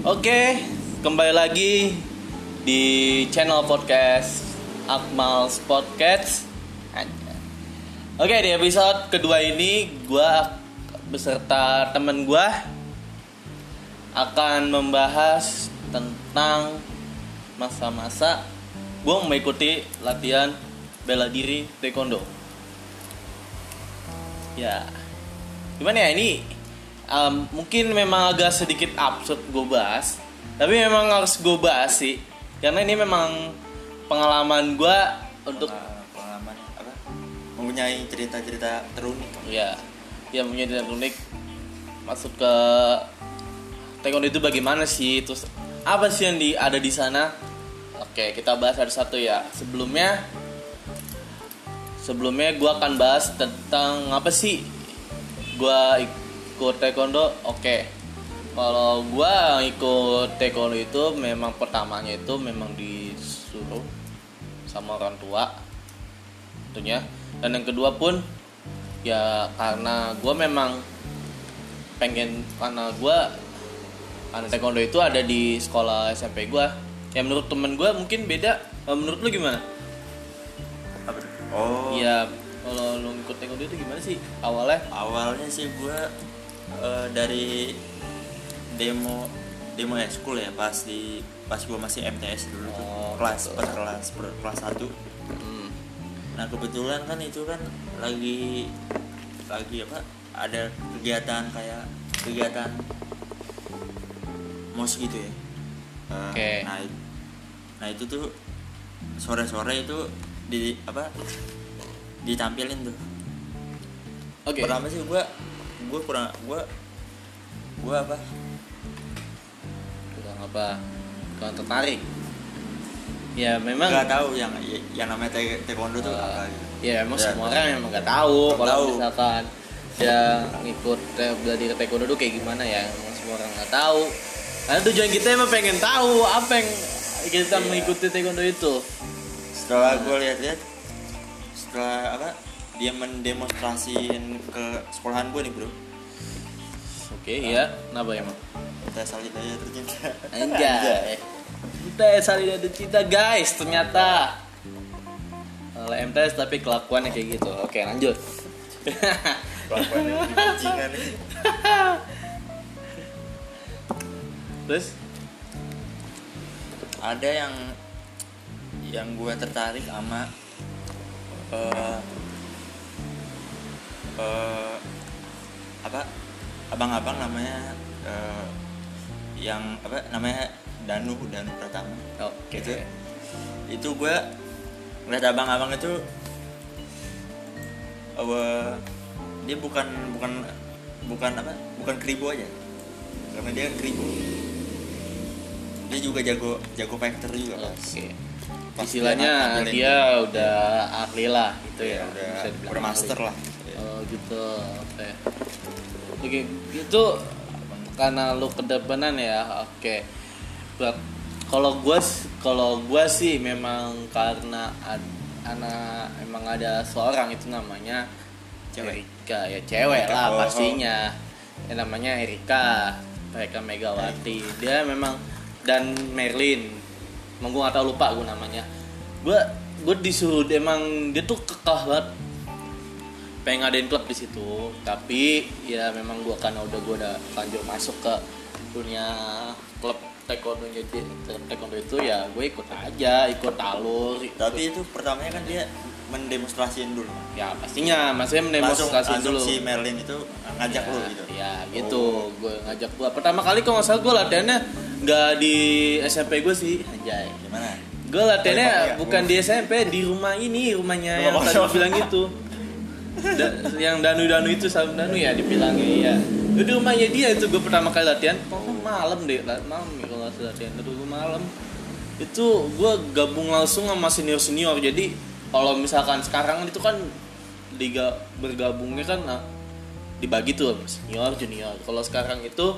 Oke, kembali lagi di channel podcast Akmal Podcast. Oke, di episode kedua ini gua beserta temen gua akan membahas tentang masa-masa gua mengikuti latihan bela diri taekwondo. Ya, gimana ya ini? Um, mungkin memang agak sedikit absurd gue bahas tapi memang harus gue bahas sih. Karena ini memang pengalaman gue untuk pengalaman apa? Mempunyai cerita-cerita terunik. Ya ya punya cerita unik masuk ke taekwondo itu bagaimana sih? Terus apa sih yang di, ada di sana? Oke kita bahas satu-satu ya. Sebelumnya sebelumnya gue akan bahas tentang apa sih gue ikut taekwondo oke. Kalau gua ikut taekwondo itu memang pertamanya itu memang disuruh sama orang tua tentunya. Dan yang kedua pun ya karena gua memang pengen karena gua karena taekwondo itu ada di sekolah SMP gua. Ya menurut temen gua mungkin beda. Eh, menurut lu gimana? Oh. Ya kalau lu ikut taekwondo itu gimana sih awalnya? Awalnya sih gue eh, dari demo demo school ya pas di pas gue masih MTS dulu tuh Oh, kelas gitu. pas kelas per- kelas satu hmm. nah kebetulan kan itu kan lagi lagi apa ada kegiatan kayak kegiatan mos gitu ya Oke. nah i- nah itu tuh sore sore itu di apa ditampilin tuh oke pertama sih gue gue kurang gue gue apa kurang apa kurang tertarik ya memang nggak tahu yang yang namanya tae- taekwondo tuh uh, apa gitu. ya emang Ya. semua orang emang nggak tahu kalau tahu. misalkan ya ngikut eh, belajar taekwondo tuh kayak gimana ya emang semua orang nggak tahu karena tujuan kita emang pengen tahu apa yang kita Iya. mengikuti taekwondo itu setelah gue lihat-lihat setelah apa dia mendemonstrasiin ke sekolahan gue nih bro oke ya kenapa emang kita salin aja ternyata Anjay. Kita saling ada cinta guys ternyata. Kalau MTS tapi kelakuannya kayak gitu. Oke lanjut. bajingan Terus? ada yang yang gue tertarik sama eh eh, apa abang-abang namanya eh, yang apa namanya Danu Danu Pratama Oke. Gitu. itu gue ngeliat abang-abang itu eh, dia bukan bukan bukan apa bukan kribo aja karena dia kribo dia juga jago jago fighter juga pas Oke. Pas Istilahnya dia udah ahli lah gitu ya. ya, udah Bisa udah master lah Oh gitu. Oke. Oke, itu karena lu kedepanan ya. Oke. Berat- Kalau gua s- kalau gua sih memang karena ad- anak emang ada seorang itu namanya Cewek. Erika ya cewek Erika, lah oh, oh. pastinya. Yang namanya Erika. Mereka Megawati. Dia memang dan Merlin. Emang gue gak tau lupa gue namanya. Gue gue disuruh emang dia tuh kekeh banget pengen ngadain klub di situ. Tapi ya memang gua karena udah gua udah lanjut masuk ke dunia klub taekwondo jadi taekwondo itu ya gue ikut aja ikut alur ikut- tapi itu pertamanya kan dia mendemonstrasiin dulu. Ya pastinya. Maksudnya langsung, mendemonstrasi langsung dulu. si Merlin itu ngajak ya, lu gitu? Ya gitu. Gue ngajak gua. Pertama kali kalau nggak salah gue latihannya nggak di SMP gue sih. Anjay. Gimana? Gue latihannya ya? bukan di SMP di rumah ini rumahnya yang Rumah tadi kosong. bilang gitu Da- yang danu danu itu sama danu ya dibilangnya ya Itu di rumahnya dia itu gue pertama kali latihan oh, malam deh la- malam kalau nggak salah latihan. Itu gue malam. Itu gue gabung langsung sama senior senior jadi kalau misalkan sekarang itu kan liga bergabungnya kan nah, dibagi tuh senior junior. Kalau sekarang itu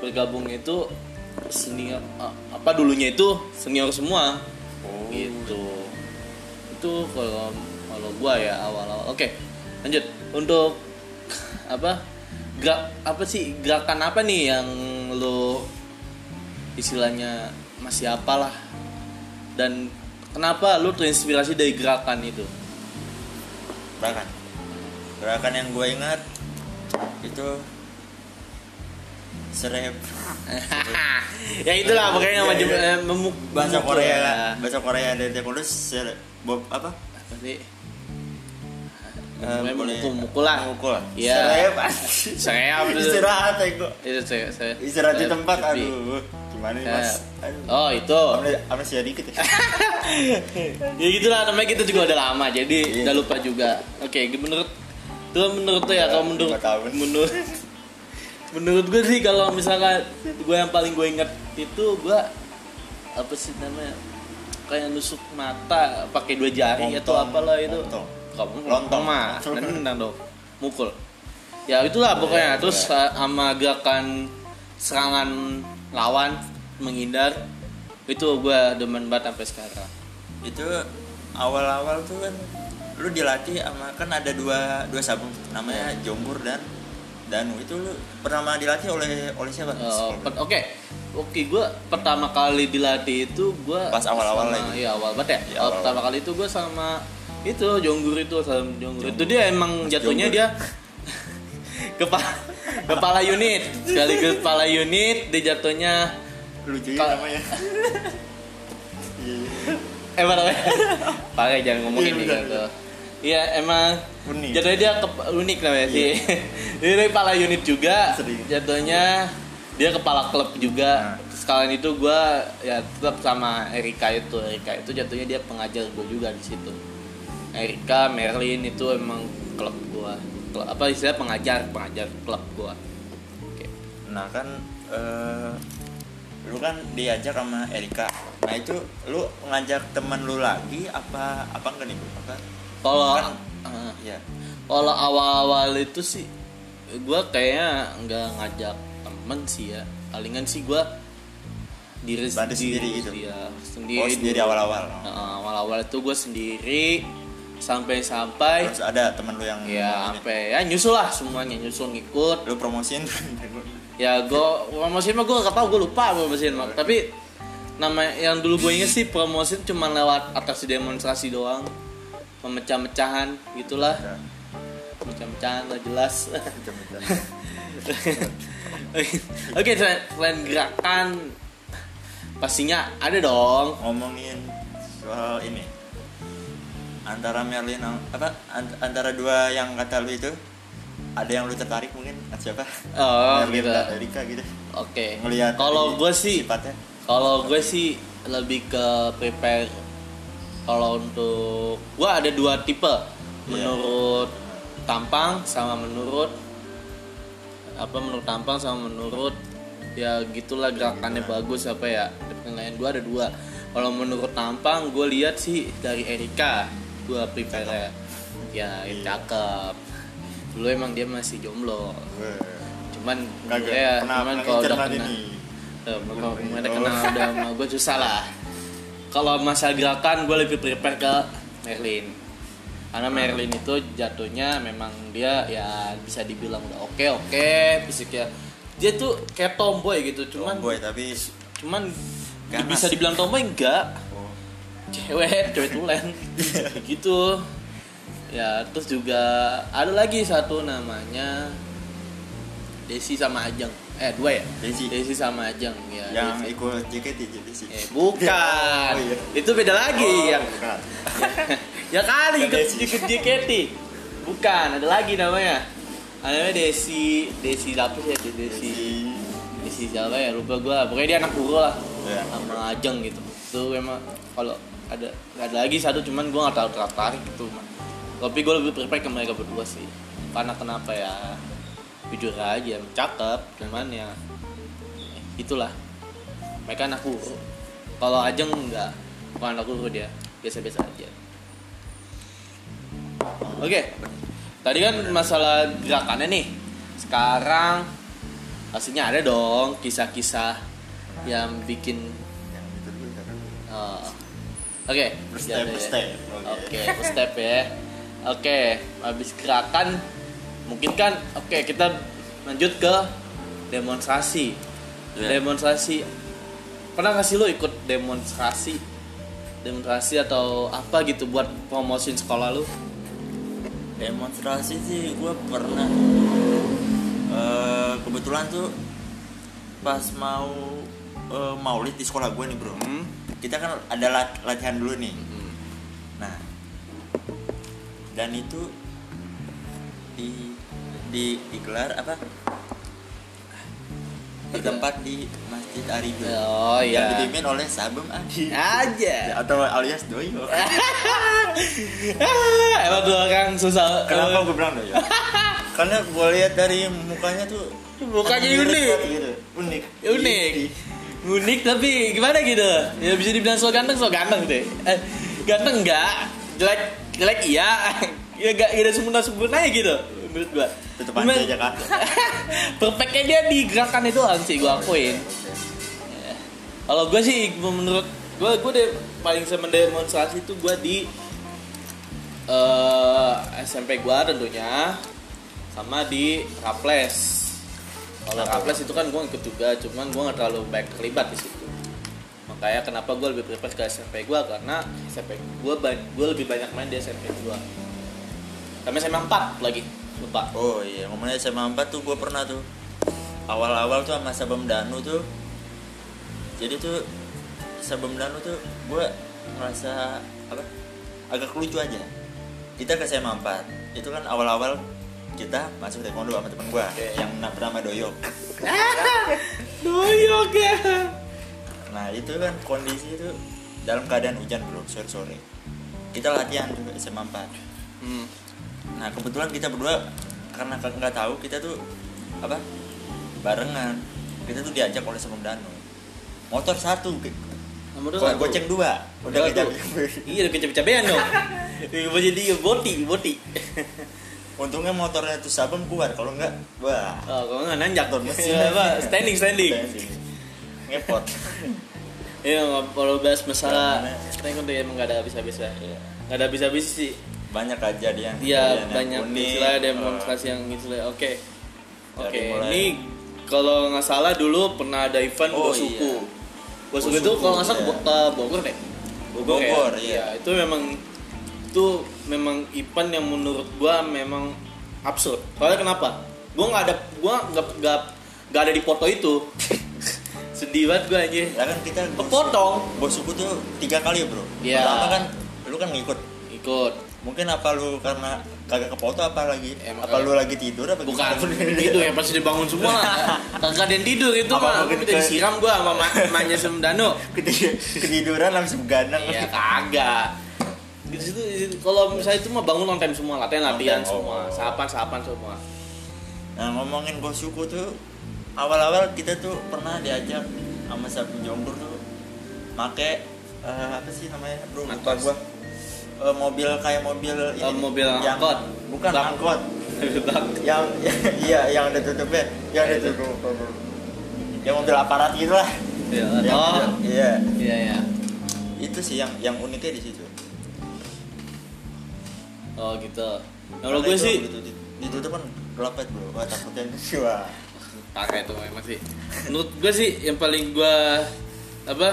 bergabung itu senior apa dulunya itu senior semua. Oh gitu. itu kalau kalau gua ya awal-awal. Oke lanjut. Untuk apa gerak apa sih gerakan apa nih yang lo istilahnya masih apalah? Dan kenapa lu terinspirasi dari gerakan itu? Gerakan. Gerakan yang gue ingat itu serep. Ya itulah pokoknya nama eh, memuk- bahasa Korea. ya. bahasa Korea dari taekwondo serep. Bob apa? Apa sih? Boleh- mukul-mukul lah. mukul Iya. serep Saya apa tuh? istirahat ya Itu saya, saya istirahat di tempat aduh gimana nih mas aduh Oh itu Amne- amnesia dikit ya Ya gitulah namanya kita juga udah lama Jadi Iya. udah lupa juga Oke menurut Tuh menurut tuh ya Udah Kalau menurut. Menurut Menurut gue sih kalau misalkan Gue yang paling gue inget itu Gue Apa sih namanya Kayak nusuk mata pakai dua jari atau apalah itu Lontong. Kamu Lontong. mah Nendang dong Mukul Ya itulah pokoknya Iya, Terus uh, sama gerakan Serangan lawan Menghindar Itu gue demen banget sampai sekarang itu awal-awal tuh kan lu dilatih sama kan ada dua dua sabung namanya Iya. Jombur dan Danu itu lu pernah dilatih oleh oleh siapa? Uh, Oke, oke, gue pertama kali dilatih itu gue Pas awal-awal lagi. Iya awal banget ya. Iya, Awal awal. pertama kali itu gue sama itu Jonggur itu sama Jonggur itu dia emang jatuhnya Jonggur. dia kepala kepala unit sekali kepala unit dia jatuhnya lucu ya namanya. Eh apa namanya? Pakai jangan ngomongin Iya, gitu. Iya emang Unik. jatuhnya dia ke, unik namanya sih. Dia dari kepala unit juga. Sering. Jatuhnya dia kepala klub juga. Nah. Sekalian itu gua ya tetap sama Erika itu. Erika itu jatuhnya dia pengajar gue juga di situ. Erika, Merlin itu emang klub gua. Klub, apa istilah pengajar, pengajar klub gua. Oke. Nah kan eh, lu kan diajak sama Erika. Nah itu lu ngajak teman lu lagi apa apa enggak nih? Apa? Kalau Kan- eh, Ya. Kalau awal-awal itu sih gue kayaknya nggak ngajak temen sih ya. Palingan sih gue diri Bantu sendiri gitu? Ya, sendiri. Oh sendiri awal-awal. Nah, awal-awal itu gue sendiri sampai-sampai ada teman lu yang ya sampai ya nyusul lah semuanya nyusul ngikut. lu promosiin. Ya gue promosiin mah gue nggak tahu gue lupa promosiin mah. Tapi nama yang dulu gue inget sih promosiin cuma lewat atraksi demonstrasi doang. Memecah-mecahan gitulah. Macam-macam lah jelas. Oke selain, selain gerakan. Pastinya ada dong. Ngomongin soal ini antara Merlin apa ant- antara dua yang kata lu itu ada yang lu tertarik mungkin? Siapa? Oh Merlin gitu. Erika gitu. Oke. Ngelihat kalau gue sih sifatnya. kalau gue sih lebih ke prepare kalau untuk gue ada dua tipe. Iya. menurut tampang sama menurut apa menurut tampang sama menurut ya gitulah gerakannya bagus apa ya. Penilaian gue ada dua. Kalau menurut tampang gue lihat sih dari Erika gue prepare ya ya Iya. cakep dulu emang dia masih jomblo Weh, cuman Kagak gue ya cuman kalau udah internet kena ini. eh, kalau udah kenal udah sama gue susah lah kalau masalah gerakan gue lebih prepare ke Merlin karena Hmm. Merlin itu jatuhnya memang dia ya bisa dibilang udah oke oke fisiknya dia tuh kayak tomboy gitu cuman boy tapi cuman Ganas. bisa dibilang tomboy enggak cewek cewek tulen. Gitu. Ya terus juga ada lagi satu namanya Desi sama Ajeng. Eh dua ya? Desi. Desi sama Ajeng ya. Yang Desi. ikut JKT jadi sih eh bukan. Oh, iya. itu beda lagi Oh, ya. bukan. ya kali ikut ikut JKT. Bukan ada lagi namanya. Namanya Desi Desi apa sih? Ya Desi. Desi. Desi siapa ya? Lupa gua. Pokoknya dia anak guru lah. Ya, sama Ajeng gitu. Itu emang kalau ada nggak ada lagi satu cuman gua nggak terlalu tertarik gitu. Tapi gue lebih prepare ke mereka berdua sih. Karena kenapa ya? Jujur aja cakep cuman ya itulah. Mereka anak guru. Kalau Ajeng enggak bukan anak guru dia biasa-biasa aja. Oke tadi kan masalah gerakannya nih. Sekarang pastinya ada dong kisah-kisah yang bikin yang itu dulu Oke, Per step, jadi- per step. Oke, Oke. per step ya. Oke, habis gerakan mungkin kan oke kita lanjut ke demonstrasi. Iya. Demonstrasi pernah nggak sih lo ikut demonstrasi demonstrasi atau apa gitu buat promosiin sekolah lu demonstrasi sih gue pernah Eh, kebetulan tuh pas mau eh, maulid di sekolah gue nih bro. Hmm. kita kan ada lat- latihan dulu nih. Hmm. nah dan itu di di digelar apa? Di tempat di Masjid Arido oh yang iya dipimpin oleh Sabem Adi. Aja. Atau alias Doyo. Emang tuh orang susah. Kenapa gue bilang Doyo? Karena gue lihat dari mukanya tuh Mukanya mirip unik. gitu. unik. Unik unik tapi gimana gitu? Ya bisa dibilang so ganteng so ganteng deh. Eh, ganteng enggak jelek jelek iya. Ya gak ada sempurna sempurna ya gitu menurut gua. Tetep Cuman- aja Jakarta. perfectnya dia di gerakan itu sih gua akuin? Kalau gua sih menurut gua gua deh paling semendemonstrasi itu gua di eh, SMP gua tentunya sama di Raples kalau Raples itu kan gua ikut juga cuman gua nggak terlalu baik terlibat di situ. Makanya kenapa gua lebih prefer ke SMP gua karena SMP gua ba- gua lebih banyak main di SMP gua. Kami SMA 4 lagi lupa. Oh iya, ngomongnya SMA 4 tuh gue pernah tuh. Awal-awal tuh sama Sabem Danu tuh. Jadi tuh Sabem Danu tuh gue ngerasa apa agak lucu aja. Kita ke SMA 4 Itu kan awal-awal kita masuk taekwondo sama temen gue Oke. Yang na- bernama Doyok doyok ya Nah itu kan kondisi itu dalam keadaan hujan bro, sore-sore Kita latihan tuh SMA 4 hmm. Nah kebetulan kita berdua karena nggak tahu kita tuh apa barengan. Kita tuh diajak oleh Sebelum Danu. Motor satu Nomor go- goceng dua. Udah tuh. Iya, udah kecap-capean dong. Mau jadi boti, boti. Untungnya motornya tuh sabem keluar kalau nggak wah Oh, kalau nggak nanjak Motor mesin. Iya, apa? Standing, standing. ngepot Iya, kalau bahas masalah Karena- taekwondo ya emang nggak ada habis-habisnya. Iya. Nggak ada habis-habis sih. banyak kejadian Iya, kejadian yang banyak istilah demonstrasi yang istilah. Oke. Dari Oke, mulai- ini kalau nggak salah dulu pernah ada event Oh, Bosuku. iya. Bosuku itu kalau nggak salah iya. Ke Bogor deh. Bogor, ya? iya. Itu memang itu memang event yang menurut gua memang absurd. Soalnya kenapa? Gua nggak ada gua nggak nggak nggak ada di foto itu. Sedih banget gua anjir. ya kan kita Kepotong. bos suku tuh tiga kali bro Iya. pertama kan lu kan ngikut Ikut. mungkin apa lu karena kagak kepoto apa lagi Emang apa lu lagi tidur apa Bukan itu ya pasti dibangun semua. Kagak ada yang tidur itu mah. Udah ke- disiram gua sama ma mamanya Semdano. Keti- ketiduran langsung begadang Iya kagak. Di situ, kalau misalnya itu mah bangun on time semua, latihan latihan time, semua, oh. sahapan sahapan semua. nah ngomongin bos suku tuh awal-awal kita tuh pernah diajak sama sapi jombor tuh make eh, apa sih namanya bro lupa gua. Eh, mobil kayak mobil Eh, mobil yang, angkot. bukan Bak- angkot. yang iya yang ada tutupnya. Yang ada tutup. yang mobil aparat gitu lah. Iya. Oh, iya. Iya ya. itu sih yang yang uniknya di situ Oh gitu. Kalau Karena gue itu sih begitu di- ditutup kan gelap banget bro. Wah takutnya wah. Pakai itu memang sih. Menurut gue sih yang paling gue apa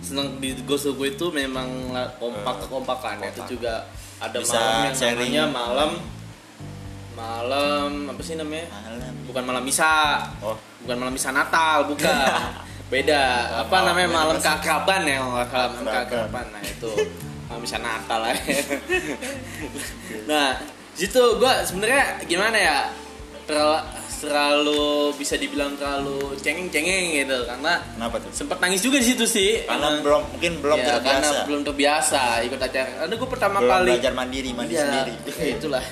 senang di Gosuku itu memang kompak Eh, kekompakan. Kompak. itu juga ada Bisa malam yang sharing. namanya malam malam apa sih namanya? Malam. Bukan malam misa oh. Bukan malam misa Natal bukan. Beda. Oh, apa malam namanya malam. Mas. keakraban ya malam keakraban nah itu malam misa Natal lah. Nah situ gua sebenarnya gimana ya? Terlalu, terlalu bisa dibilang terlalu cengeng-cengeng gitu karena kenapa tuh? sempat nangis juga di situ sih. Karena Emang- belum mungkin belum ya, terbiasa. karena belum terbiasa ikut acara. Karena gue pertama belum kali belajar mandiri mandi Iya, sendiri. ya itulah.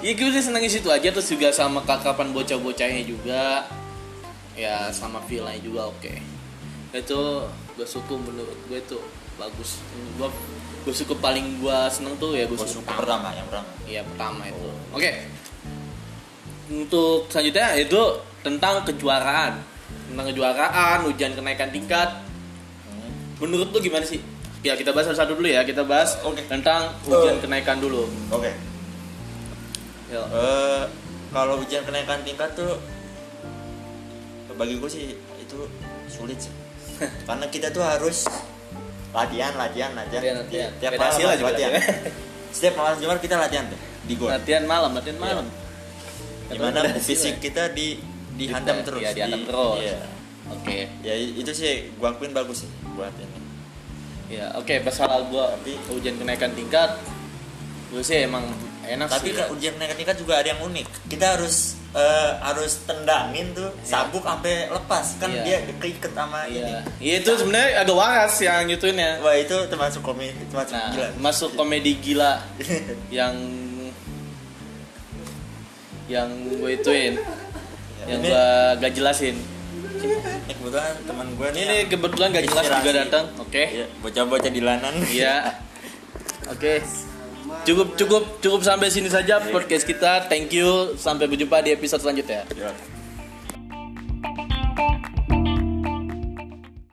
Ya gue udah senang di situ aja terus juga sama kakapan bocah-bocahnya juga. Ya sama villanya juga oke itu gue suku menurut gue itu bagus. Gue gue suku paling gue seneng tuh ya gue suku suku pertama yang pertama iya pertama itu. Oke. Untuk selanjutnya itu tentang kejuaraan. Tentang kejuaraan ujian kenaikan tingkat. Hmm. menurut lu gimana sih? Ya kita bahas satu dulu ya. Kita bahas Oke. tentang ujian Oh. kenaikan dulu. Oke. Yuk. Eh, kalau ujian kenaikan tingkat tuh bagi gue sih itu sulit sih karena kita tuh harus latihan latihan latihan, Latihan, latihan. tiap Beda malam hasil aja latihan. latihan. setiap malam jumat kita latihan tuh di gor latihan malam latihan malam. Gimana Beda hasil fisik ya. kita di dihantam Di- terus. iya, dihantam Di- terus. iya. oke. Ya itu sih gua akuin bagus sih buat ini. Ya oke masalah gua. Tapi- ujian kenaikan tingkat. Gue sih emang enak tapi sih. kan ujian kenaikan tingkat juga ada yang unik. Kita harus eh, harus tendangin tuh sabuk sampai lepas. Kan Iya. dia keiket sama iya. ini. Iya itu sebenarnya agak waras yang gituin ya. Wah itu termasuk komedi termasuk nah gila. masuk komedi gila yang yang gue ituin. Yang Ini- gue gak jelasin. Ini kebetulan teman gue nih ini yang kebetulan gak jelas juga datang oke. Iya, bocah-bocah di lanan. Iya. Oke. Cukup cukup cukup sampai sini saja podcast kita. Thank you. Sampai berjumpa di episode selanjutnya. Iya.